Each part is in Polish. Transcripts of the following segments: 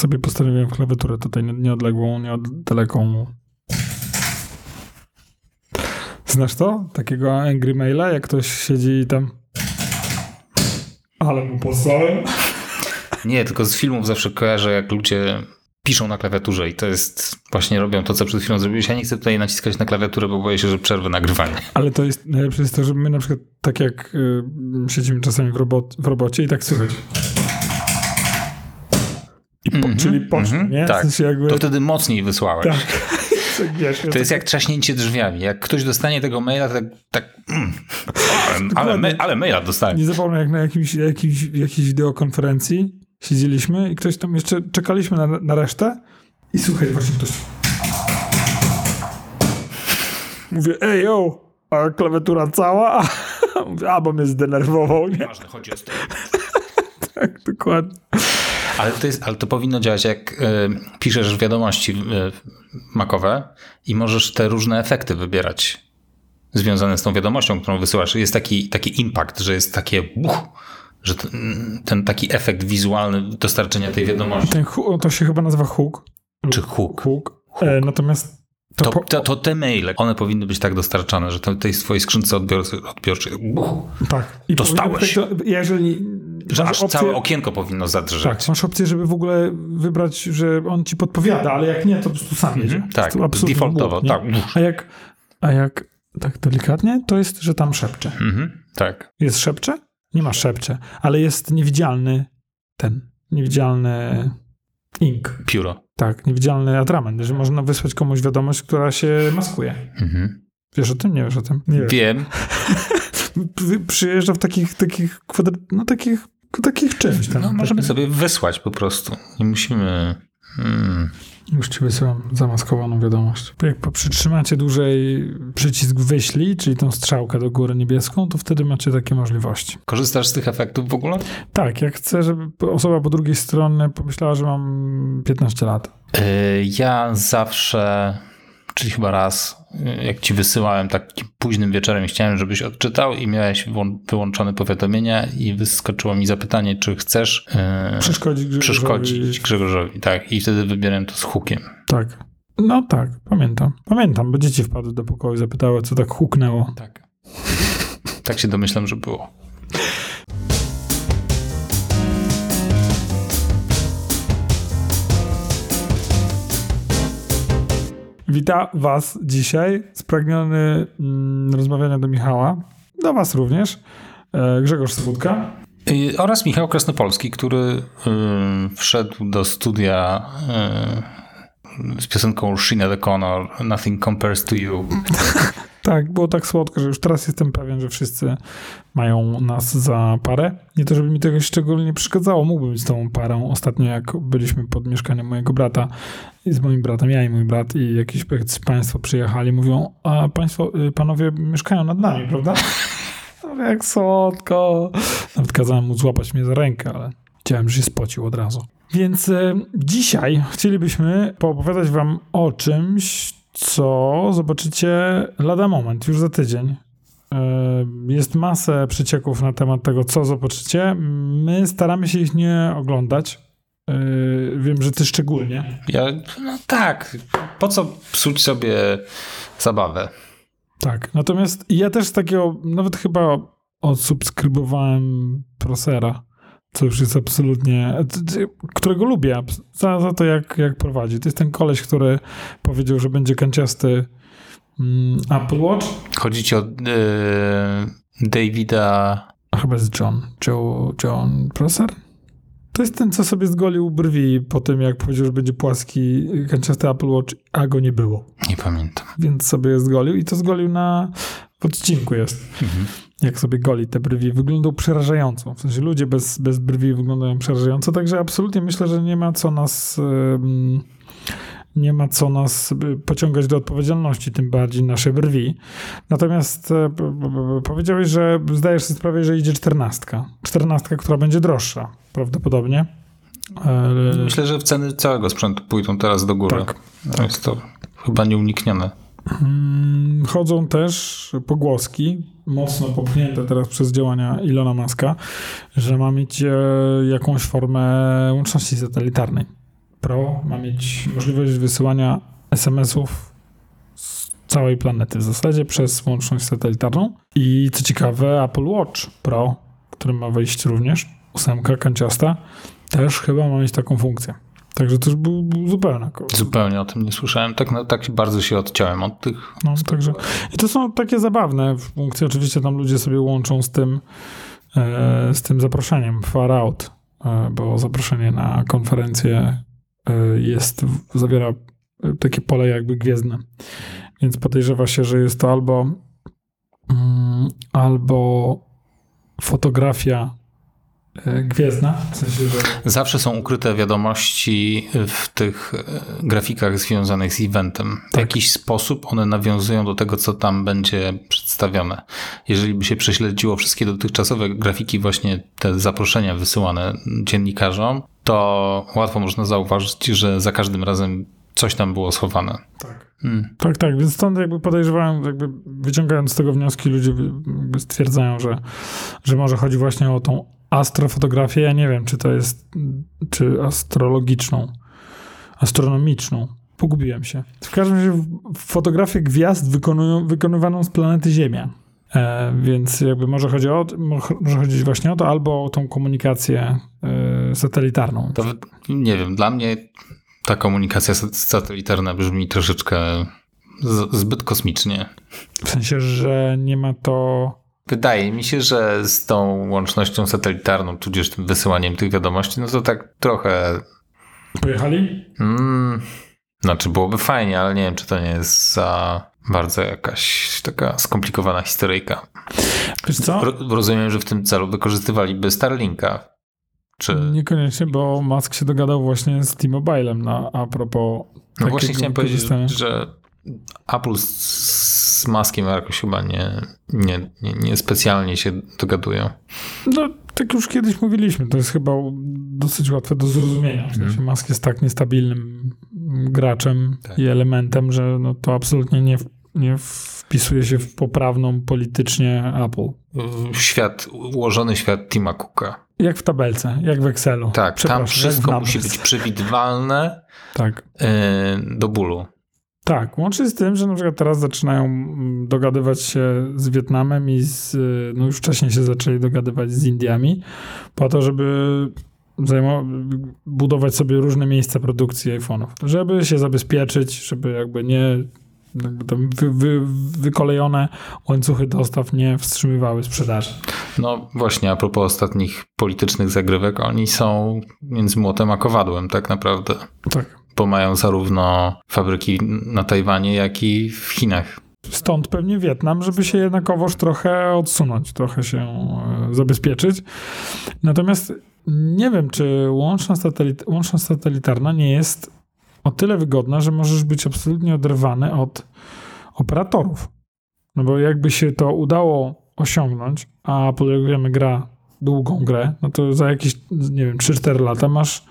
Tak sobie postanowiłem klawiaturę tutaj nieodległą, nieodległą. Znasz to? Takiego angry maila, jak ktoś siedzi i tam... Ale mu posłałem. Nie, tylko z filmów zawsze kojarzę, jak ludzie piszą na klawiaturze i to jest, właśnie robią to, co przed chwilą zrobiłeś. Ja nie chcę tutaj naciskać na klawiaturę, bo boję się, że przerwę nagrywanie. Ale to jest, najlepsze jest to, że my na przykład tak jak y, siedzimy czasami w, robot, w robocie i tak słychać. Mm -hmm, czyli poszło, mm -hmm, nie? Tak, w sensie jakby... to wtedy mocniej wysłałeś. Tak. Wiesz, to jest jak trzaśnięcie drzwiami. Jak ktoś dostanie tego maila, to tak, tak mm, ale, ale, ale maila dostanie. Nie zapomnę, jak na jakimś, jakimś, jakiejś wideokonferencji siedzieliśmy i ktoś tam jeszcze czekaliśmy na, na resztę i słuchaj, właśnie ktoś mówię, ej, yo, a klawiatura cała? Mówię, a, bo mnie zdenerwował, nie? Ważne, chodzi o tak, dokładnie. Ale to, jest, ale to powinno działać, jak y, piszesz wiadomości y, makowe i możesz te różne efekty wybierać związane z tą wiadomością, którą wysyłasz. Jest taki, taki impact, że jest takie buch, że ten, ten, taki efekt wizualny dostarczenia tej wiadomości. Ten, to się chyba nazywa hook. Czy hook. hook. E, natomiast to, to, to, to, te maile, one powinny być tak dostarczane, że tej swojej skrzynce odbiorcy, odbiorczej buch, tak. I dostałeś. To, jeżeli że aż opcję, całe okienko powinno zadrżeć. Tak, masz opcję, żeby w ogóle wybrać, że on ci podpowiada, ale jak nie, to po prostu sam jedzie. Mm -hmm, tak, defaultowo, tak. A jak, a jak tak delikatnie, to jest, że tam szepcze. Mm -hmm, tak. Jest szepcze? Nie ma szepcze, ale jest niewidzialny ten, niewidzialny ink. Pióro. Tak, niewidzialny atrament, że można wysłać komuś wiadomość, która się maskuje. Mhm. Wiesz o tym? Nie wiesz o tym? Nie Wiem. Przyjeżdża w takich, takich kwadrat... no takich, takich czymś tam. No, możemy sobie wysłać po prostu. Nie musimy... Hmm. Już ci wysyłam zamaskowaną wiadomość. Jak przytrzymacie dłużej przycisk wyślij, czyli tą strzałkę do góry niebieską, to wtedy macie takie możliwości. Korzystasz z tych efektów w ogóle? Tak, jak chcę, żeby osoba po drugiej stronie pomyślała, że mam 15 lat. Yy, ja zawsze czyli chyba raz, jak ci wysyłałem takim późnym wieczorem, chciałem, żebyś odczytał i miałeś wyłączone powiadomienia i wyskoczyło mi zapytanie, czy chcesz yy, przeszkodzić, Grzegorzowi. przeszkodzić Grzegorzowi. Tak, i wtedy wybierałem to z hukiem. Tak. No tak, pamiętam. Pamiętam, bo dzieci wpadły do pokoju i zapytały, co tak huknęło. Tak. Tak się domyślam, że było. Witam Was dzisiaj, spragniony mm, rozmawiania do Michała, do Was również, e, Grzegorz Sobudka. Oraz Michał Krasnopolski, który y, wszedł do studia y, z piosenką Sheena the Connor, Nothing Compares to You. Tak, było tak słodko, że już teraz jestem pewien, że wszyscy mają nas za parę. Nie to, żeby mi tego szczególnie przeszkadzało, mógłbym z tą parą. Ostatnio jak byliśmy pod mieszkaniem mojego brata i z moim bratem, ja i mój brat i jakiś państwo przyjechali, mówią, a państwo, y, panowie mieszkają nad nami, prawda? No, jak słodko. Nawet kazałem mu złapać mnie za rękę, ale chciałem, że się spocił od razu. Więc y, dzisiaj chcielibyśmy poopowiadać wam o czymś, co zobaczycie lada moment, już za tydzień. E, jest masę przecieków na temat tego, co zobaczycie. My staramy się ich nie oglądać. E, wiem, że ty szczególnie. Ja, no tak. Po co psuć sobie zabawę? Tak. Natomiast ja też z takiego, nawet chyba odsubskrybowałem Prosera co już jest absolutnie, którego lubię za, za to, jak, jak prowadzi. To jest ten koleś, który powiedział, że będzie kanciasty mm, Apple Watch. Chodzi ci o yy, Davida... A chyba jest John. Joe, John Prosser? To jest ten, co sobie zgolił brwi po tym, jak powiedział, że będzie płaski kanciasty Apple Watch, a go nie było. Nie pamiętam. Więc sobie zgolił i to zgolił na w odcinku jest. Mhm jak sobie goli te brwi, wyglądał przerażająco. W sensie ludzie bez, bez brwi wyglądają przerażająco, także absolutnie myślę, że nie ma co nas nie ma co nas pociągać do odpowiedzialności, tym bardziej nasze brwi. Natomiast e, powiedziałeś, że zdajesz sobie sprawę, że idzie czternastka. Czternastka, która będzie droższa prawdopodobnie. Myślę, że ceny całego sprzętu pójdą teraz do góry. Tak, tak. Jest to chyba nieuniknione. Mm, chodzą też pogłoski, mocno popchnięte teraz przez działania Ilona Maska, że ma mieć e, jakąś formę łączności satelitarnej. Pro ma mieć możliwość wysyłania SMS-ów z całej planety w zasadzie przez łączność satelitarną. I co ciekawe, Apple Watch Pro, który ma wejść również, ósemka kanciasta, też chyba ma mieć taką funkcję. Także to już był, był zupełnie. Zupełnie o tym nie słyszałem. Tak, no, tak bardzo się odciąłem od tych. No, także. I to są takie zabawne funkcje. Oczywiście tam ludzie sobie łączą z tym, e, z tym zaproszeniem Far Out, e, bo zaproszenie na konferencję e, jest, zawiera e, takie pole jakby gwiezdne. Więc podejrzewa się, że jest to albo, mm, albo fotografia gwiezdna. W sensie, że... Zawsze są ukryte wiadomości w tych e, grafikach związanych z eventem. W tak. jakiś sposób one nawiązują do tego, co tam będzie przedstawione. Jeżeli by się prześledziło wszystkie dotychczasowe grafiki, właśnie te zaproszenia wysyłane dziennikarzom, to łatwo można zauważyć, że za każdym razem coś tam było schowane. Tak. Hmm. Tak, tak, więc stąd jakby podejrzewałem, jakby wyciągając z tego wnioski, ludzie stwierdzają, że, że może chodzi właśnie o tą astrofotografię, ja nie wiem, czy to jest, czy astrologiczną, astronomiczną. Pogubiłem się. W każdym razie fotografię gwiazd wykonują, wykonywaną z planety Ziemia. E, więc jakby może, chodzi o, może chodzić właśnie o to, albo o tą komunikację e, satelitarną. To nie wiem, dla mnie ta komunikacja satelitarna brzmi troszeczkę z, zbyt kosmicznie. W sensie, że nie ma to Wydaje mi się, że z tą łącznością satelitarną, tudzież tym wysyłaniem tych wiadomości, no to tak trochę. Pojechali? Mm, znaczy, byłoby fajnie, ale nie wiem, czy to nie jest za bardzo jakaś taka skomplikowana historyjka. Wiesz co? rozumiem, że w tym celu wykorzystywaliby Starlinka. Czy... Niekoniecznie, bo Musk się dogadał właśnie z T-Mobilem na a propos. No właśnie chciałem powiedzieć, że Apple z Maskiem jakoś chyba nie, nie, nie, nie specjalnie się dogadują. No, tak już kiedyś mówiliśmy, to jest chyba dosyć łatwe do zrozumienia. W sensie Musk jest tak niestabilnym graczem tak. i elementem, że no to absolutnie nie, nie wpisuje się w poprawną politycznie Apple. Świat, ułożony świat Tima Cooka. Jak w tabelce, jak w Excelu. Tak, tam wszystko musi być przewidywalne tak. Yy, do bólu. Tak, łącznie z tym, że na przykład teraz zaczynają mm, dogadywać się z Wietnamem i z, y, no już wcześniej się zaczęli dogadywać z Indiami, po to, żeby budować sobie różne miejsca produkcji iPhone'ów, żeby się zabezpieczyć, żeby jakby nie jakby tam wy, wy, wykolejone łańcuchy dostaw nie wstrzymywały sprzedaży. No właśnie, a propos ostatnich politycznych zagrywek, oni są między młotem a kowadłem tak naprawdę. Tak bo mają zarówno fabryki na Tajwanie, jak i w Chinach. Stąd pewnie Wietnam, żeby się jednakowoż trochę odsunąć, trochę się e, zabezpieczyć. Natomiast nie wiem, czy łączna, satelit, łączna satelitarna nie jest o tyle wygodna, że możesz być absolutnie oderwany od operatorów. No bo jakby się to udało osiągnąć, a wiemy, gra długą grę, no to za jakieś, nie wiem, 3-4 lata masz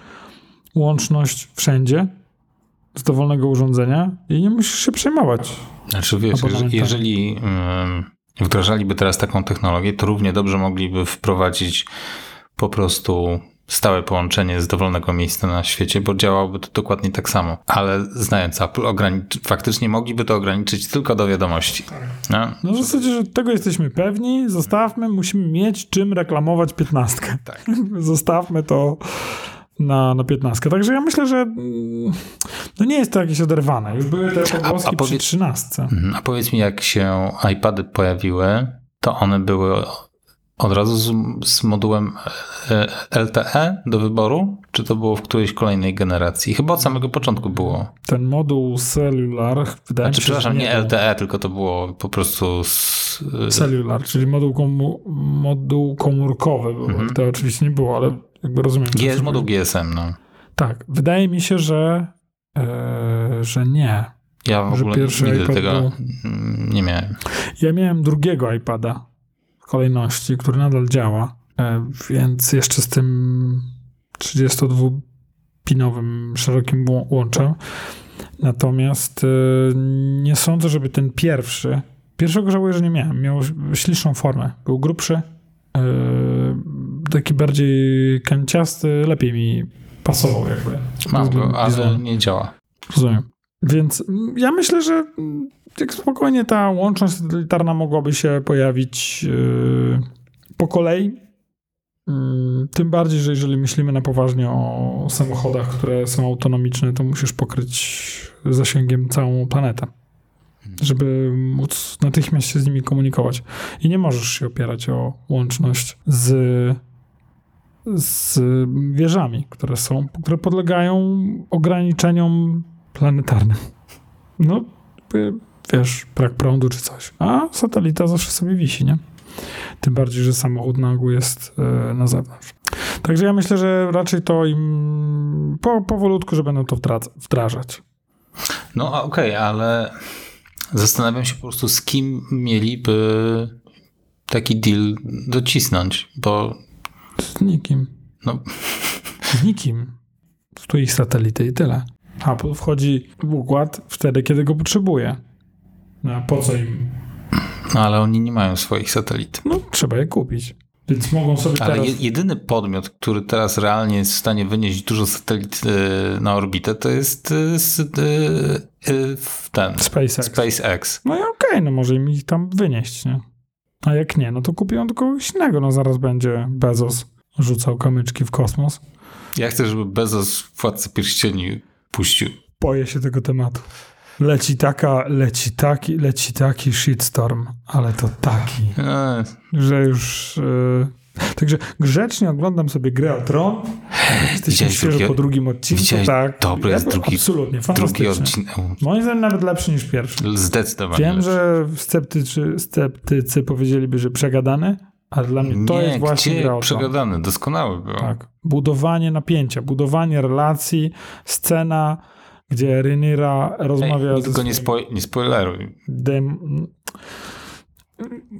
łączność wszędzie z dowolnego urządzenia i nie musisz się przejmować. Znaczy wiesz, jeżeli, jeżeli wdrażaliby teraz taką technologię, to równie dobrze mogliby wprowadzić po prostu stałe połączenie z dowolnego miejsca na świecie, bo działałoby to dokładnie tak samo. Ale znając Apple, faktycznie mogliby to ograniczyć tylko do wiadomości. No, no w zasadzie, że tego jesteśmy pewni, zostawmy, musimy mieć czym reklamować piętnastkę. Tak. Zostawmy to na, na 15. Także ja myślę, że mm, no nie jest to jakieś oderwane. Już były te pogłoski a, a powiedz, przy 13. Mhm. A powiedz mi, jak się iPady pojawiły, to one były od razu z, z, modułem e, LTE do wyboru? Czy to było w którejś kolejnej generacji? Chyba od samego początku było. Ten moduł cellular, wydaje znaczy, mi się, przepraszam, nie, nie LTE, tylko to było po prostu... Z... Cellular, czyli moduł, komu, moduł komórkowy. Mhm. LTE oczywiście nie było, ale jakby rozumiem. GS, moduł GSM, no. Tak, wydaje mi się, że, e, że nie. Ja w ogóle nigdy tego był... nie miałem. Ja miałem drugiego iPada w kolejności, który nadal działa, e, więc jeszcze z tym 32-pinowym szerokim łączem. Natomiast e, nie sądzę, żeby ten pierwszy, pierwszego żałuję, że nie miałem, miał śliczną formę, był grubszy, taki bardziej kanciasty, lepiej mi pasował jakby. Mam go, ale nie działa. Rozumiem. Więc ja myślę, że tak spokojnie ta łączność satelitarna mogłaby się pojawić yy, po kolei. Yy, tym bardziej, że jeżeli myślimy na poważnie o samochodach, które są autonomiczne, to musisz pokryć zasięgiem całą planetę, żeby móc natychmiast się z nimi komunikować. I nie możesz się opierać o łączność z, z wieżami, które są, które podlegają ograniczeniom planetarnym. No, wiesz, brak prądu czy coś. A satelita zawsze sobie wisi, nie? Tym bardziej, że samochód na ogół jest e, na zewnątrz. Także ja myślę, że raczej to im po, powolutku, że będą to wdrażać. No okej, okay, ale zastanawiam się po prostu, z kim mieliby taki deal docisnąć, bo... Z nikim. No. Z nikim. Tu ich satelity i tyle. Apple wchodzi w układ wtedy, kiedy go potrzebuje. No, a po co im? No ale oni nie mają swoich satelitów. No trzeba je kupić. Więc mogą sobie Ale teraz... jedyny podmiot, który teraz realnie jest w stanie wynieść dużo satelit e, na orbitę, to jest e, e, ten SpaceX. SpaceX. No i okej, okay, no może im ich tam wynieść, nie? A jak nie, no to kupią do kogoś innego. No zaraz będzie Bezos rzucał kamyczki w kosmos. Ja chcę, żeby Bezos władcy pierścieni puścił. Boję się tego tematu. Leci taka, leci taki, leci taki shitstorm, ale to taki, e. że już... Yy... Także grzecznie oglądam sobie grę o Tron. Jesteśmy świeżo po drugim odcinku. Tak, dobry jest drugi, absolutnie, drugi odcinek. Moim zdaniem nawet lepszy niż pierwszy. Zdecydowanie Wiem, lepszy. że sceptycy, sceptycy powiedzieliby, że przegadany, ale dla mnie to Nie, jest właśnie gdzie gra o przegadany, doskonały był. Tak. Budowanie napięcia, budowanie relacji, scena gdzie Rhaenyra rozmawia Ej, tylko nie, spo, nie spoileruj. Dem...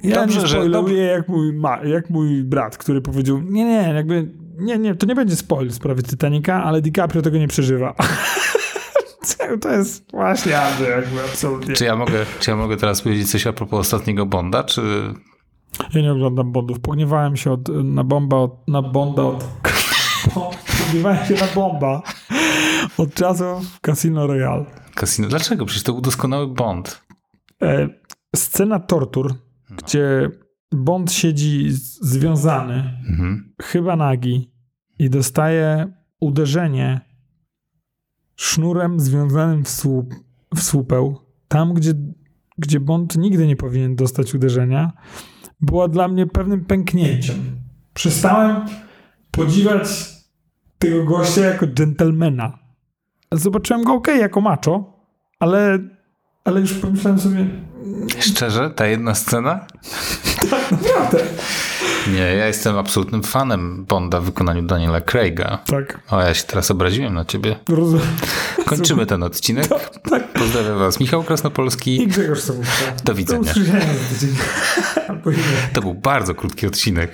Ja dobrze, nie spoiluję że, jak, mój ma, jak mój brat, który powiedział, nie, nie, jakby, nie, nie, to nie będzie spoil w sprawie Titanica, ale DiCaprio tego nie przeżywa. to jest właśnie Andrzej, jakby absolutnie. Czy ja, mogę, czy ja mogę teraz powiedzieć coś a propos ostatniego Bonda, czy... Ja nie oglądam Bondów. Pogniewałem się od, na bomba, od, na Bonda od... Pogniewałem się na bomba od czasów Casino Royale. Casino. Dlaczego? Przecież to był doskonały Bond. E, scena tortur, no. gdzie Bond siedzi związany, mhm. chyba nagi i dostaje uderzenie sznurem związanym w, słup, w słupeł. Tam, gdzie, gdzie Bond nigdy nie powinien dostać uderzenia, była dla mnie pewnym pęknięciem. Przestałem podziwiać tego gościa jako dżentelmena. Zobaczyłem go ok, jako macho, ale, ale już pomyślałem sobie... Szczerze? Ta jedna scena? Tak, naprawdę. Nie, ja jestem absolutnym fanem Bonda w wykonaniu Daniela Craiga. Tak. O, ja się teraz obraziłem na ciebie. Rozumiem. Kończymy ten odcinek. Tak, tak. Pozdrawiam was. Michał Krasnopolski. I Grzegorz Sobówka. Do widzenia. Do to był bardzo krótki odcinek.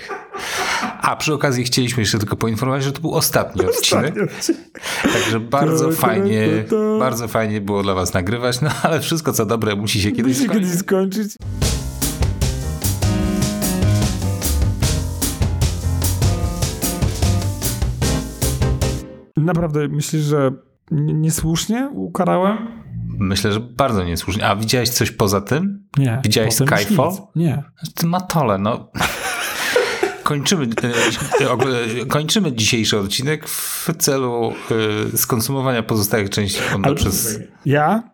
A przy okazji chcieliśmy jeszcze tylko poinformować, że to był ostatni odcinek. Także bardzo fajnie, bardzo fajnie było dla was nagrywać, no ale wszystko co dobre musi się kiedyś skończyć. Naprawdę myślisz, że niesłusznie ukarałem? Myślę, że bardzo niesłusznie. A widziałeś coś poza tym? Nie. Widziałeś Skyfall? Nie. Ty matole, no kończymy, e, e, kończymy dzisiejszy odcinek w celu e, skonsumowania pozostałych części Ale przez... Ja,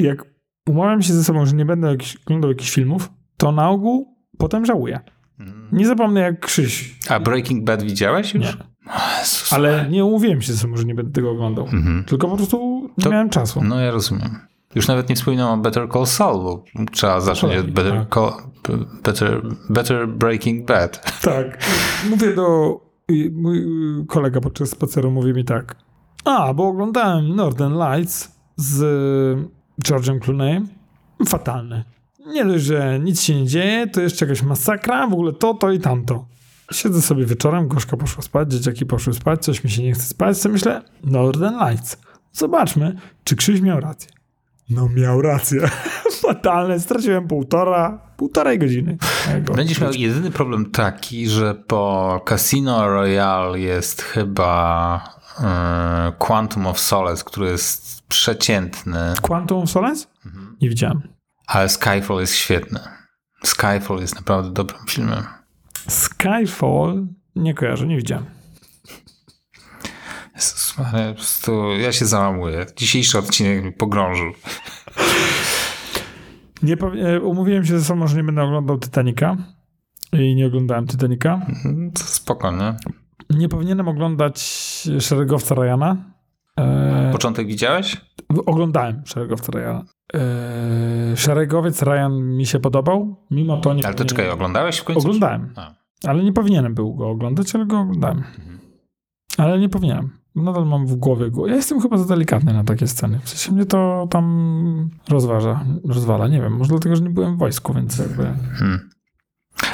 jak umawiam się ze sobą, że nie będę jakiś, oglądał jakichś filmów, to na ogół potem żałuję. Mm. Nie zapomnę jak Krzyś. A Breaking Bad widziałeś już? Nie. Ale nie umówiłem się że nie będę tego oglądał. Mhm. Tylko po prostu nie to, miałem czasu. No ja rozumiem. Już nawet nie wspominam o Better Call Saul, bo trzeba zacząć od Better, tak. Call, better, better Breaking Bad. Tak. Mówię do... Mój kolega podczas spaceru mówi mi tak. A, bo oglądałem Northern Lights z George'em Clooneyem. Fatalny. Nie dość, że nic się nie dzieje, to jeszcze jakaś masakra, w ogóle to, to i tamto. Siedzę sobie wieczorem, Gorzka poszła spać, dzieciaki poszły spać, coś mi się nie chce spać, co myślę, Northern Lights. Zobaczmy, czy Krzyś miał rację. No miał rację. Fatalne. Straciłem półtora, półtorej godziny. Będziesz miał jedyny problem taki, że po Casino Royale jest chyba e, Quantum of Solace, który jest przeciętny, Quantum of Solace? Nie widziałem. ale Skyfall jest świetny. Skyfall jest naprawdę dobrym filmem. Skyfall? Nie kojarzę, nie widziałem. Jezus po prostu ja się załamuję. Dzisiejszy odcinek mnie pogrążył. Nie e, umówiłem się ze sobą, że nie będę oglądał Titanica i nie oglądałem Titanica. To spoko, nie? Nie powinienem oglądać Szeregowca Ryana. E, Początek widziałeś? oglądałem Szeregowca Ryana. E, Szeregowiec Ryan mi się podobał, mimo to nie Ale to czekaj, oglądałeś w końcu? Oglądałem, A. ale nie powinienem był go oglądać, ale go oglądałem. Ale nie powinienem. Nadal mam w głowie go. Ja jestem chyba za delikatny na takie sceny. W sensie mnie to tam rozważa, rozwala. Nie wiem, może dlatego, że nie byłem w wojsku, więc jakby... Hmm.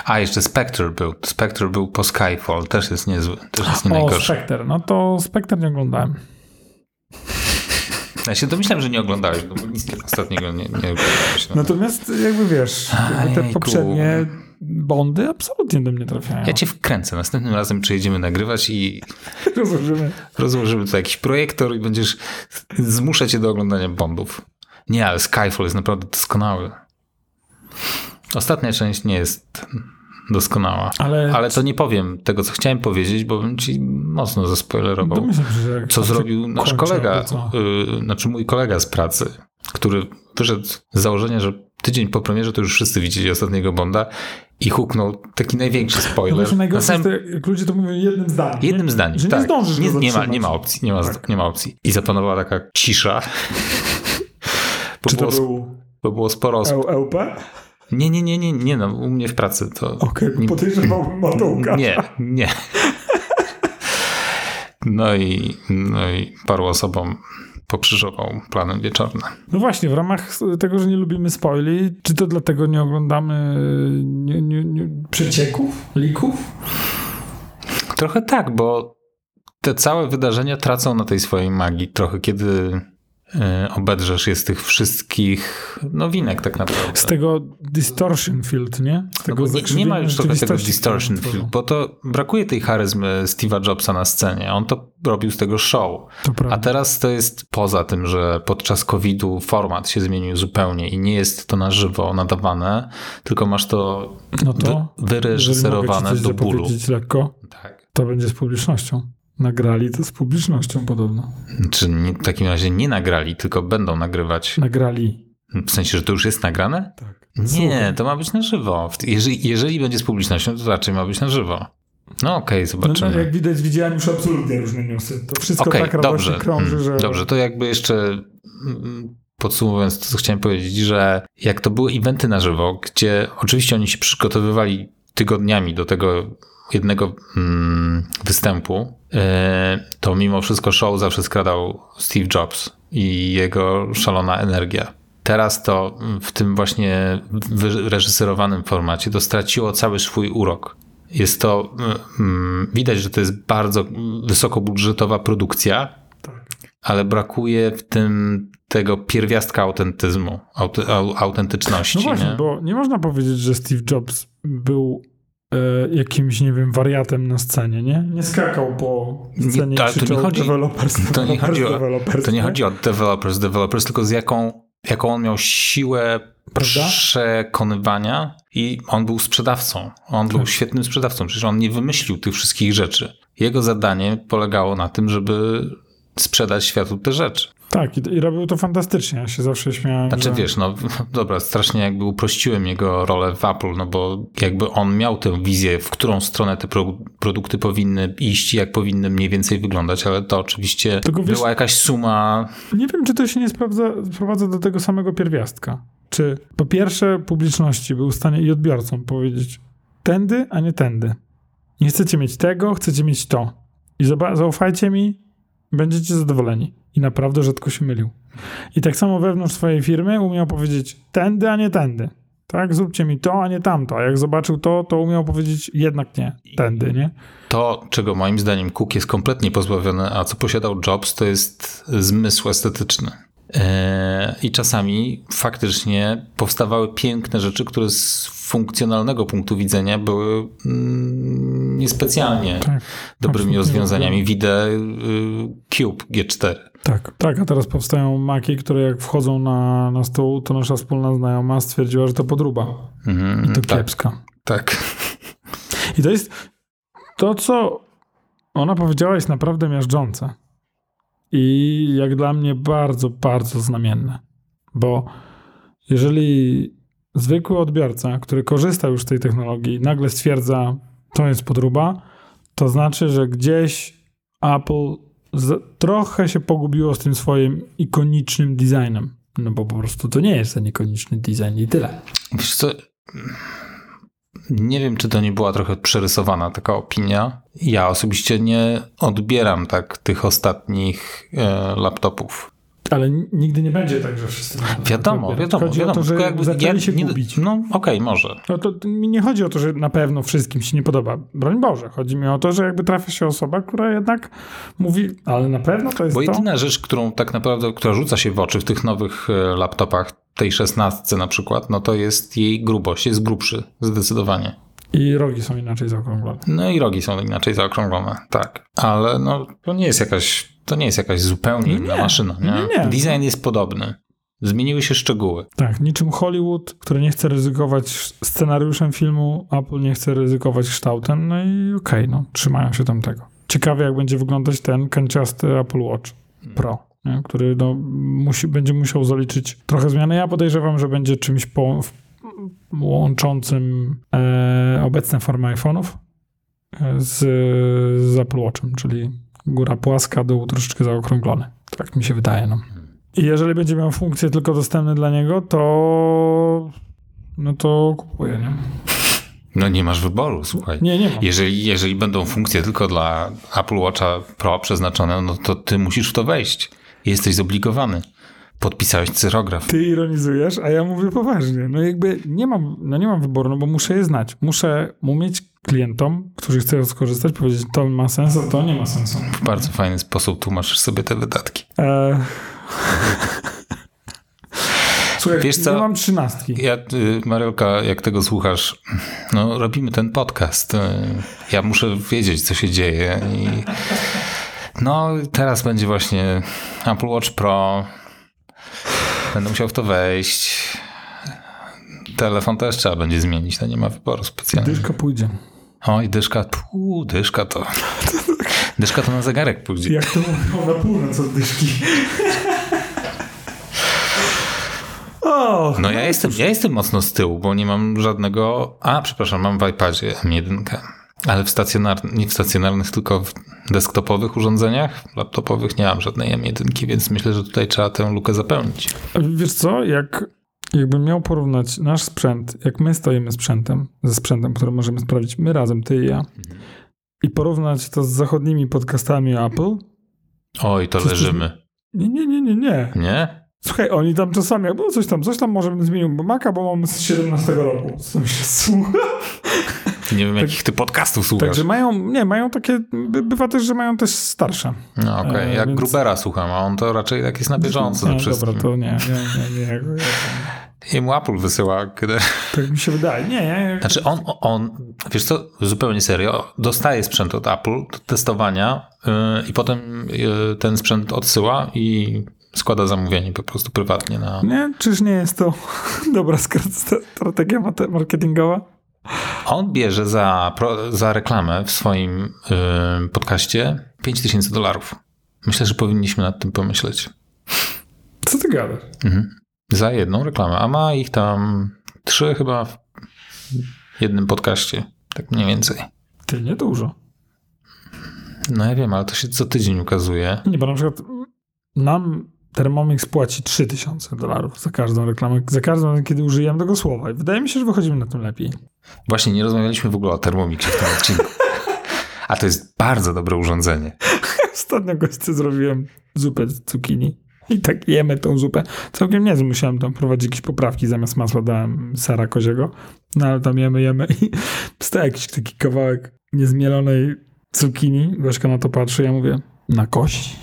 A, jeszcze Spectre był. Spectre był po Skyfall. Też jest niezły. Też jest nie O, najgorszy. Spectre. No to Spectre nie oglądałem. Ja się domyślam, że nie oglądałeś, bo nic ostatniego nie, nie oglądałeś. No. Natomiast jakby wiesz, te poprzednie Bondy absolutnie do mnie trafiają. Ja cię wkręcę. Następnym razem przyjedziemy nagrywać i rozłożymy. rozłożymy tu jakiś projektor i będziesz zmuszać cię do oglądania Bondów. Nie, ale Skyfall jest naprawdę doskonały. Ostatnia część nie jest doskonała. Ale, Ale to nie powiem tego, co chciałem powiedzieć, bo bym ci mocno zaspoilerował. domyślam że co się zrobił nasz kolega, albo co. y, znaczy mój kolega z pracy, który wyszedł z założenia, że tydzień po premierze to już wszyscy widzieli ostatniego Bonda i huknął taki największy No spoiler. Na najgorsze samym- jest, to, jak ludzie to mówią jednym zdaniem. Jednym nie? zdaniem, Że tak. nie zdążysz nie, nie, ma, nie ma opcji, nie ma, Tak. nie ma opcji. I zapanowała taka cisza. Czy to było, był bo było sporo osób. LP? Nie, nie, nie, nie, nie, no, u mnie w pracy to... Okej, nie, podejrzewałbym Łukasza. Nie, nie. No i, no i paru osobom pokrzyżował planem wieczornym. No właśnie, w ramach tego, że nie lubimy spoili, czy to dlatego nie oglądamy nie, nie, nie, przecieków, lików? Trochę tak, bo te całe wydarzenia tracą na tej swojej magii trochę, kiedy obedrzesz je z tych wszystkich nowinek tak naprawdę. Z tego distortion field, nie? Z No tego nie, nie ma już trochę tego distortion tworzą. bo to brakuje tej charyzmy Steve'a Jobsa na scenie. On to robił z tego show. A teraz to jest poza tym, że podczas COVID-u format się zmienił zupełnie i nie jest to na żywo nadawane, tylko masz to no to, wy, wyreżyserowane do bólu. lekko, Tak. to będzie z publicznością. Nagrali to z publicznością podobno. Czy nie, w takim razie nie nagrali, tylko będą nagrywać. Nagrali. W sensie, że to już jest nagrane? Tak. Nie, Słuchaj. to ma być na żywo. Jeżeli, jeżeli będzie z publicznością, to raczej ma być na żywo. No okej, No, zobaczymy. no, jak widać, widziałem już absolutnie różne newsy. To wszystko Okej, tak dobrze. krąży, Mm, że... Dobrze, to jakby jeszcze mm, podsumowując to, co chciałem powiedzieć, że jak to były eventy na żywo, gdzie oczywiście oni się przygotowywali tygodniami do tego jednego mm, występu, e, to mimo wszystko show zawsze skradał Steve Jobs i jego szalona energia. Teraz to w tym właśnie wyreżyserowanym formacie to straciło cały swój urok. Jest to, mm, widać, że to jest bardzo wysokobudżetowa produkcja, ale brakuje w tym tego pierwiastka autentyzmu, autentyczności. No właśnie, nie? bo nie można powiedzieć, że Steve Jobs był jakimś, nie wiem, wariatem na scenie, nie? Nie skakał po scenie Nie, to nie chodzi- developers, to nie developers, chodzi o- developers, To nie tak? chodzi o developers, developers, tylko z jaką, jaką on miał siłę Prawda? przekonywania i on był sprzedawcą. On był Tak. świetnym sprzedawcą. Przecież on nie wymyślił tych wszystkich rzeczy. Jego zadanie polegało na tym, żeby sprzedać światu te rzeczy. Tak, i, i robił to fantastycznie. Ja się zawsze śmiałem, Znaczy że... wiesz, no dobra, strasznie jakby uprościłem jego rolę w Apple, no bo jakby on miał tę wizję, w którą stronę te pro, produkty powinny iść, jak powinny mniej więcej wyglądać, ale to oczywiście Tylko wiesz- była jakaś suma. Nie wiem, czy to się nie sprawdza, sprowadza do tego samego pierwiastka. Czy po pierwsze publiczności był w stanie i odbiorcom powiedzieć tędy, a nie tędy. Nie chcecie mieć tego, chcecie mieć to. I zaufajcie mi, będziecie zadowoleni. I naprawdę rzadko się mylił. I tak samo wewnątrz swojej firmy umiał powiedzieć tędy, a nie tędy. Tak, zróbcie mi to, a nie tamto. A jak zobaczył to, to umiał powiedzieć jednak nie, tędy, nie? To, czego moim zdaniem Cook jest kompletnie pozbawiony, a co posiadał Jobs, to jest zmysł estetyczny. Eee, I czasami faktycznie powstawały piękne rzeczy, które z funkcjonalnego punktu widzenia były mm, niespecjalnie Tak, dobrymi absolutnie rozwiązaniami. Widzę y, Cube G4. Tak, tak, a teraz powstają maki, które jak wchodzą na, na stół, to nasza wspólna znajoma stwierdziła, że to podruba. Mhm, I to tak, kiepska. tak. I to jest to, co ona powiedziała, jest naprawdę miażdżące. I jak dla mnie bardzo, bardzo znamienne. Bo jeżeli zwykły odbiorca, który korzysta już z tej technologii, nagle stwierdza, to jest podruba, to znaczy, że gdzieś Apple trochę się pogubiło z tym swoim ikonicznym designem. No bo po prostu to nie jest ten ikoniczny design i tyle. Wiesz co, nie wiem, czy to nie była trochę przerysowana taka opinia. Ja osobiście nie odbieram tak tych ostatnich e, laptopów. Ale nigdy nie będzie tak, że wszyscy. Wiadomo, wiadomo, Chodzi wiadomo. o to, że tylko jakby zaczęli się nie- gubić. No okej, może. No to mi nie chodzi o to, że na pewno wszystkim się nie podoba. Broń Boże. Chodzi mi o to, że jakby trafia się osoba, która jednak mówi, ale na pewno to jest Bo to. jedyna rzecz, którą tak naprawdę, która rzuca się w oczy w tych nowych e, laptopach, tej 16 na przykład, no to jest jej grubość, jest grubszy, zdecydowanie. I rogi są inaczej zaokrąglone. No i rogi są inaczej zaokrąglone, tak. Ale no, to nie jest jakaś, to nie jest jakaś zupełnie inna Nie, maszyna, nie? nie, nie. Design jest podobny. Zmieniły się szczegóły. Tak, niczym Hollywood, który nie chce ryzykować scenariuszem filmu, Apple nie chce ryzykować kształtem, no i okej, no, trzymają się tam tego. Ciekawe, jak będzie wyglądać ten kanciasty Apple Watch Pro, nie? który no, musi, będzie musiał zaliczyć trochę zmiany. Ja podejrzewam, że będzie czymś po, w, łączącym e, obecne formy iPhone'ów e, z, z Apple Watchem, czyli góra płaska, dół troszeczkę zaokrąglony. Tak mi się wydaje, no. I jeżeli będzie miał funkcje tylko dostępne dla niego, to no to kupuję, nie? No nie masz wyboru, słuchaj. Nie, nie mam. Jeżeli, jeżeli będą funkcje tylko dla Apple Watcha Pro przeznaczone, no to ty musisz w to wejść. Jesteś zobligowany. Podpisałeś cyrograf. Ty ironizujesz, a ja mówię poważnie. No jakby nie mam, no nie mam wyboru, no bo muszę je znać. Muszę umieć klientom, którzy chcą skorzystać, powiedzieć, to ma sens, a to nie ma sensu. W bardzo fajny sposób tłumaczysz sobie te wydatki. Eee... Słuchaj, Wiesz co? ja mam trzynastki. Ja, y, Mariolka, jak tego słuchasz, no robimy ten podcast. y, Ja muszę wiedzieć, co się dzieje. I no teraz będzie właśnie Apple Watch Pro. Będę musiał w to wejść. Telefon też trzeba będzie zmienić, to nie ma wyboru specjalnego. Dyszka pójdzie. Oj, dyszka, tu, dyszka to. Dyszka to na zegarek pójdzie. Jak to mówią na północ od dyszki. O, No ja jestem, ja jestem mocno z tyłu, bo nie mam żadnego... A, przepraszam, mam w iPadzie M1. Ale w stacjonarnych, nie w stacjonarnych, tylko w desktopowych urządzeniach, laptopowych nie mam żadnej M1, więc myślę, że tutaj trzeba tę lukę zapełnić. Wiesz co, jak jakbym miał porównać nasz sprzęt, jak my stoimy sprzętem, ze sprzętem, który możemy sprawdzić my razem, ty i ja, i porównać to z zachodnimi podcastami Apple, Oj, to leżymy. nie, nie, nie, nie, nie. Nie? Słuchaj, oni tam czasami, albo coś tam, coś tam może bym zmienił, bo Maca, bo mam z 17 roku. Co się słucha. Nie wiem, jakich ty podcastów słuchasz. Także mają, nie, mają takie, by, bywa też, że mają też starsze. No okej, E, jak więc- Grubera słucham, a on to raczej tak jest na bieżąco nie, dobra, to nie, nie, nie, nie. Jemu Apple wysyła, kiedy... Tak mi się wydaje. Nie, nie. Znaczy on, on, wiesz co, zupełnie serio, dostaje sprzęt od Apple do testowania yy, i potem yy, ten sprzęt odsyła i składa zamówienie po prostu prywatnie na... Nie, czyż nie jest to dobra strategia marketingowa? On bierze za, za reklamę w swoim yy, podcaście 5000 dolarów. Myślę, że powinniśmy nad tym pomyśleć. Co ty gadasz? Mhm. Za jedną reklamę, a ma ich tam trzy chyba w jednym podcaście, tak mniej więcej. Ty, nie dużo. No ja wiem, ale to się co tydzień ukazuje. Nie, bo na przykład nam Thermomix płaci 3000 dolarów za każdą reklamę, za każdą, kiedy użyjemy tego słowa. I wydaje mi się, że wychodzimy na tym lepiej. Właśnie nie rozmawialiśmy w ogóle o Thermomixie w tym odcinku. A to jest bardzo dobre urządzenie. Ostatnio goście zrobiłem zupę z cukinii. I tak jemy tą zupę. Całkiem niezłe. Musiałem tam prowadzić jakieś poprawki. Zamiast masła dałem sera koziego. No ale tam jemy, jemy i wstaje jakiś taki kawałek niezmielonej cukinii. Gośka na to patrzy, ja mówię, na kość?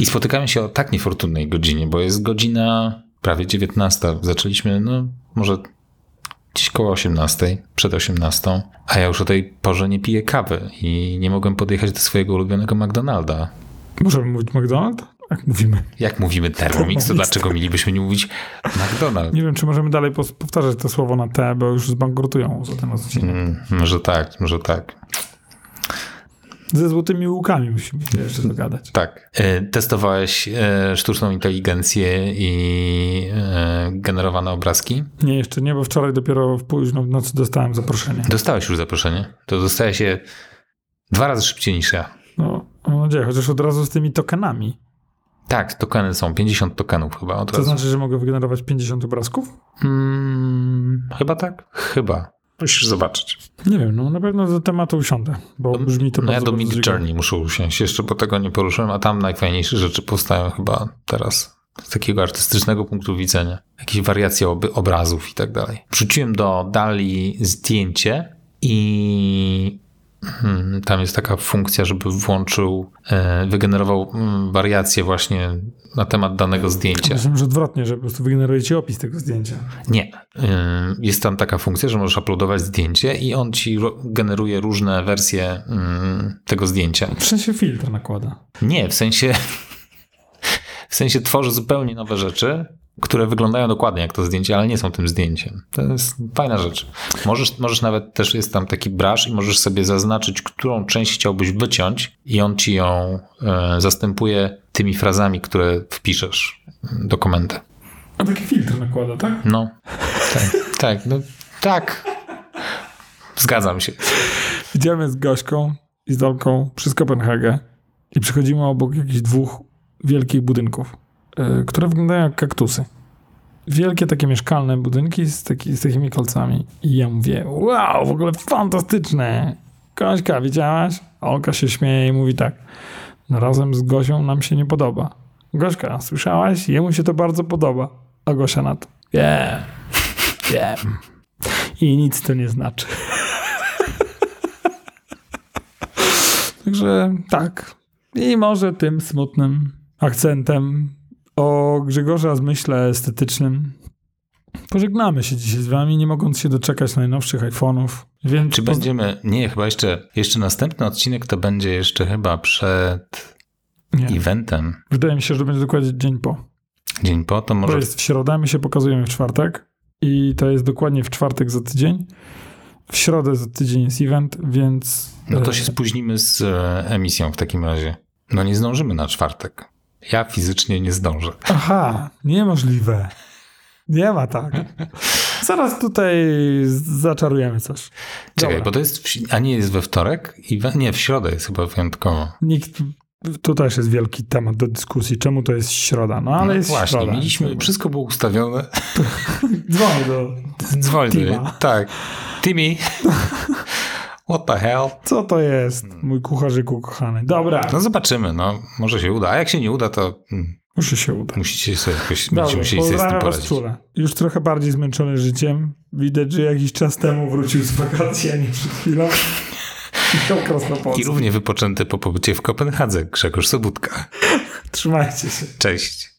I spotykamy się o tak niefortunnej godzinie, bo jest godzina prawie 19. Zaczęliśmy, no może gdzieś koło 18, przed 18, a ja już o tej porze nie piję kawy i nie mogłem podjechać do swojego ulubionego McDonalda. Możemy mówić McDonald's? Jak mówimy. Jak mówimy Thermomix, to dlaczego mielibyśmy nie mówić McDonald's? Nie wiem, czy możemy dalej powtarzać to słowo na T, bo już zbankrutują za ten odcinek. Mm, może tak, może tak. Ze złotymi łukami musimy jeszcze dogadać. Tak. E, Testowałeś e, sztuczną inteligencję i e, generowane obrazki? Nie, jeszcze nie, bo wczoraj dopiero w późno w nocy dostałem zaproszenie. Dostałeś już zaproszenie. To dostaje się dwa razy szybciej niż ja. No, mam nadzieję, chociaż od razu z tymi tokenami. Tak, tokeny są. 50 tokenów chyba od To razu. znaczy, że mogę wygenerować 50 obrazków? Mm, chyba tak? Chyba. Musisz zobaczyć. Nie wiem, no na pewno do tematu usiądę, bo brzmi to No ja bardzo, do bardzo Mid. Journey muszę usiąść jeszcze, bo tego nie poruszyłem, a tam najfajniejsze rzeczy powstają chyba teraz z takiego artystycznego punktu widzenia. Jakieś wariacje oby, obrazów i tak dalej. Wrzuciłem do Dali zdjęcie i tam jest taka funkcja, żeby włączył, e, wygenerował mm, wariacje właśnie na temat danego zdjęcia. Myślałem, że odwrotnie, że po prostu wygeneruje ci opis tego zdjęcia. Nie. Ym, Jest tam taka funkcja, że możesz uploadować zdjęcie i on ci generuje różne wersje ym, tego zdjęcia. W sensie filtr nakłada. Nie, w sensie w sensie tworzy zupełnie nowe rzeczy, które wyglądają dokładnie jak to zdjęcie, ale nie są tym zdjęciem. To jest fajna rzecz. Możesz, możesz nawet, też jest tam taki brush i możesz sobie zaznaczyć, którą część chciałbyś wyciąć i on ci ją e, zastępuje tymi frazami, które wpiszesz do komendy. A taki filtr nakłada, tak? No, tak, tak, no, tak. Zgadzam się. Idziemy z Gośką i z Dolką przez Kopenhagę i przechodzimy obok jakichś dwóch wielkich budynków, które wyglądają jak kaktusy. Wielkie takie mieszkalne budynki z, taki, z takimi kolcami. I ja mówię, wow, w ogóle fantastyczne. Gośka, widziałaś? Olka się śmieje i mówi tak, no razem z Gosią nam się nie podoba. Gośka, słyszałaś? Jemu się to bardzo podoba. A Gosia na to, wiem, wiem. I nic to nie znaczy. Także tak. I może tym smutnym akcentem o Grzegorza zmyśle estetycznym pożegnamy się dzisiaj z wami, nie mogąc się doczekać najnowszych iPhone'ów. Więc Czy będziemy. Nie, chyba jeszcze, jeszcze następny odcinek to będzie jeszcze chyba przed Nie. eventem. Wydaje mi się, że będzie dokładnie dzień po. Dzień po, to To może. jest w środę, my się pokazujemy w czwartek i to jest dokładnie w czwartek za tydzień. W środę za tydzień jest event, więc... No to e, się spóźnimy z e, emisją w takim razie. No nie zdążymy na czwartek. Ja fizycznie nie zdążę. Aha, niemożliwe. Nie ma tak. Zaraz tutaj zaczarujemy coś. Czekaj, Dobra. bo to jest. W, a nie jest we wtorek? I we, nie, w środę jest chyba wyjątkowo. Nikt, tu też jest wielki temat do dyskusji, czemu to jest środa. No ale no jest właśnie, środa. mieliśmy. Wszystko było ustawione. Dzwonię do... Tima. Tak. Timmy. What the hell? Co to jest, mój kucharzyku kochany? Dobra, No zobaczymy, no. Może się uda. A jak się nie uda, to mm, muszę się udać. musicie sobie jakoś, będziecie musieli sobie z tym poradzić. czule. Już trochę bardziej zmęczony życiem. Widać, że jakiś czas temu wrócił z wakacji, a nie przed chwilą. I równie wypoczęty po pobycie w Kopenhadze, Grzegorz Sobutka. Trzymajcie się. Cześć.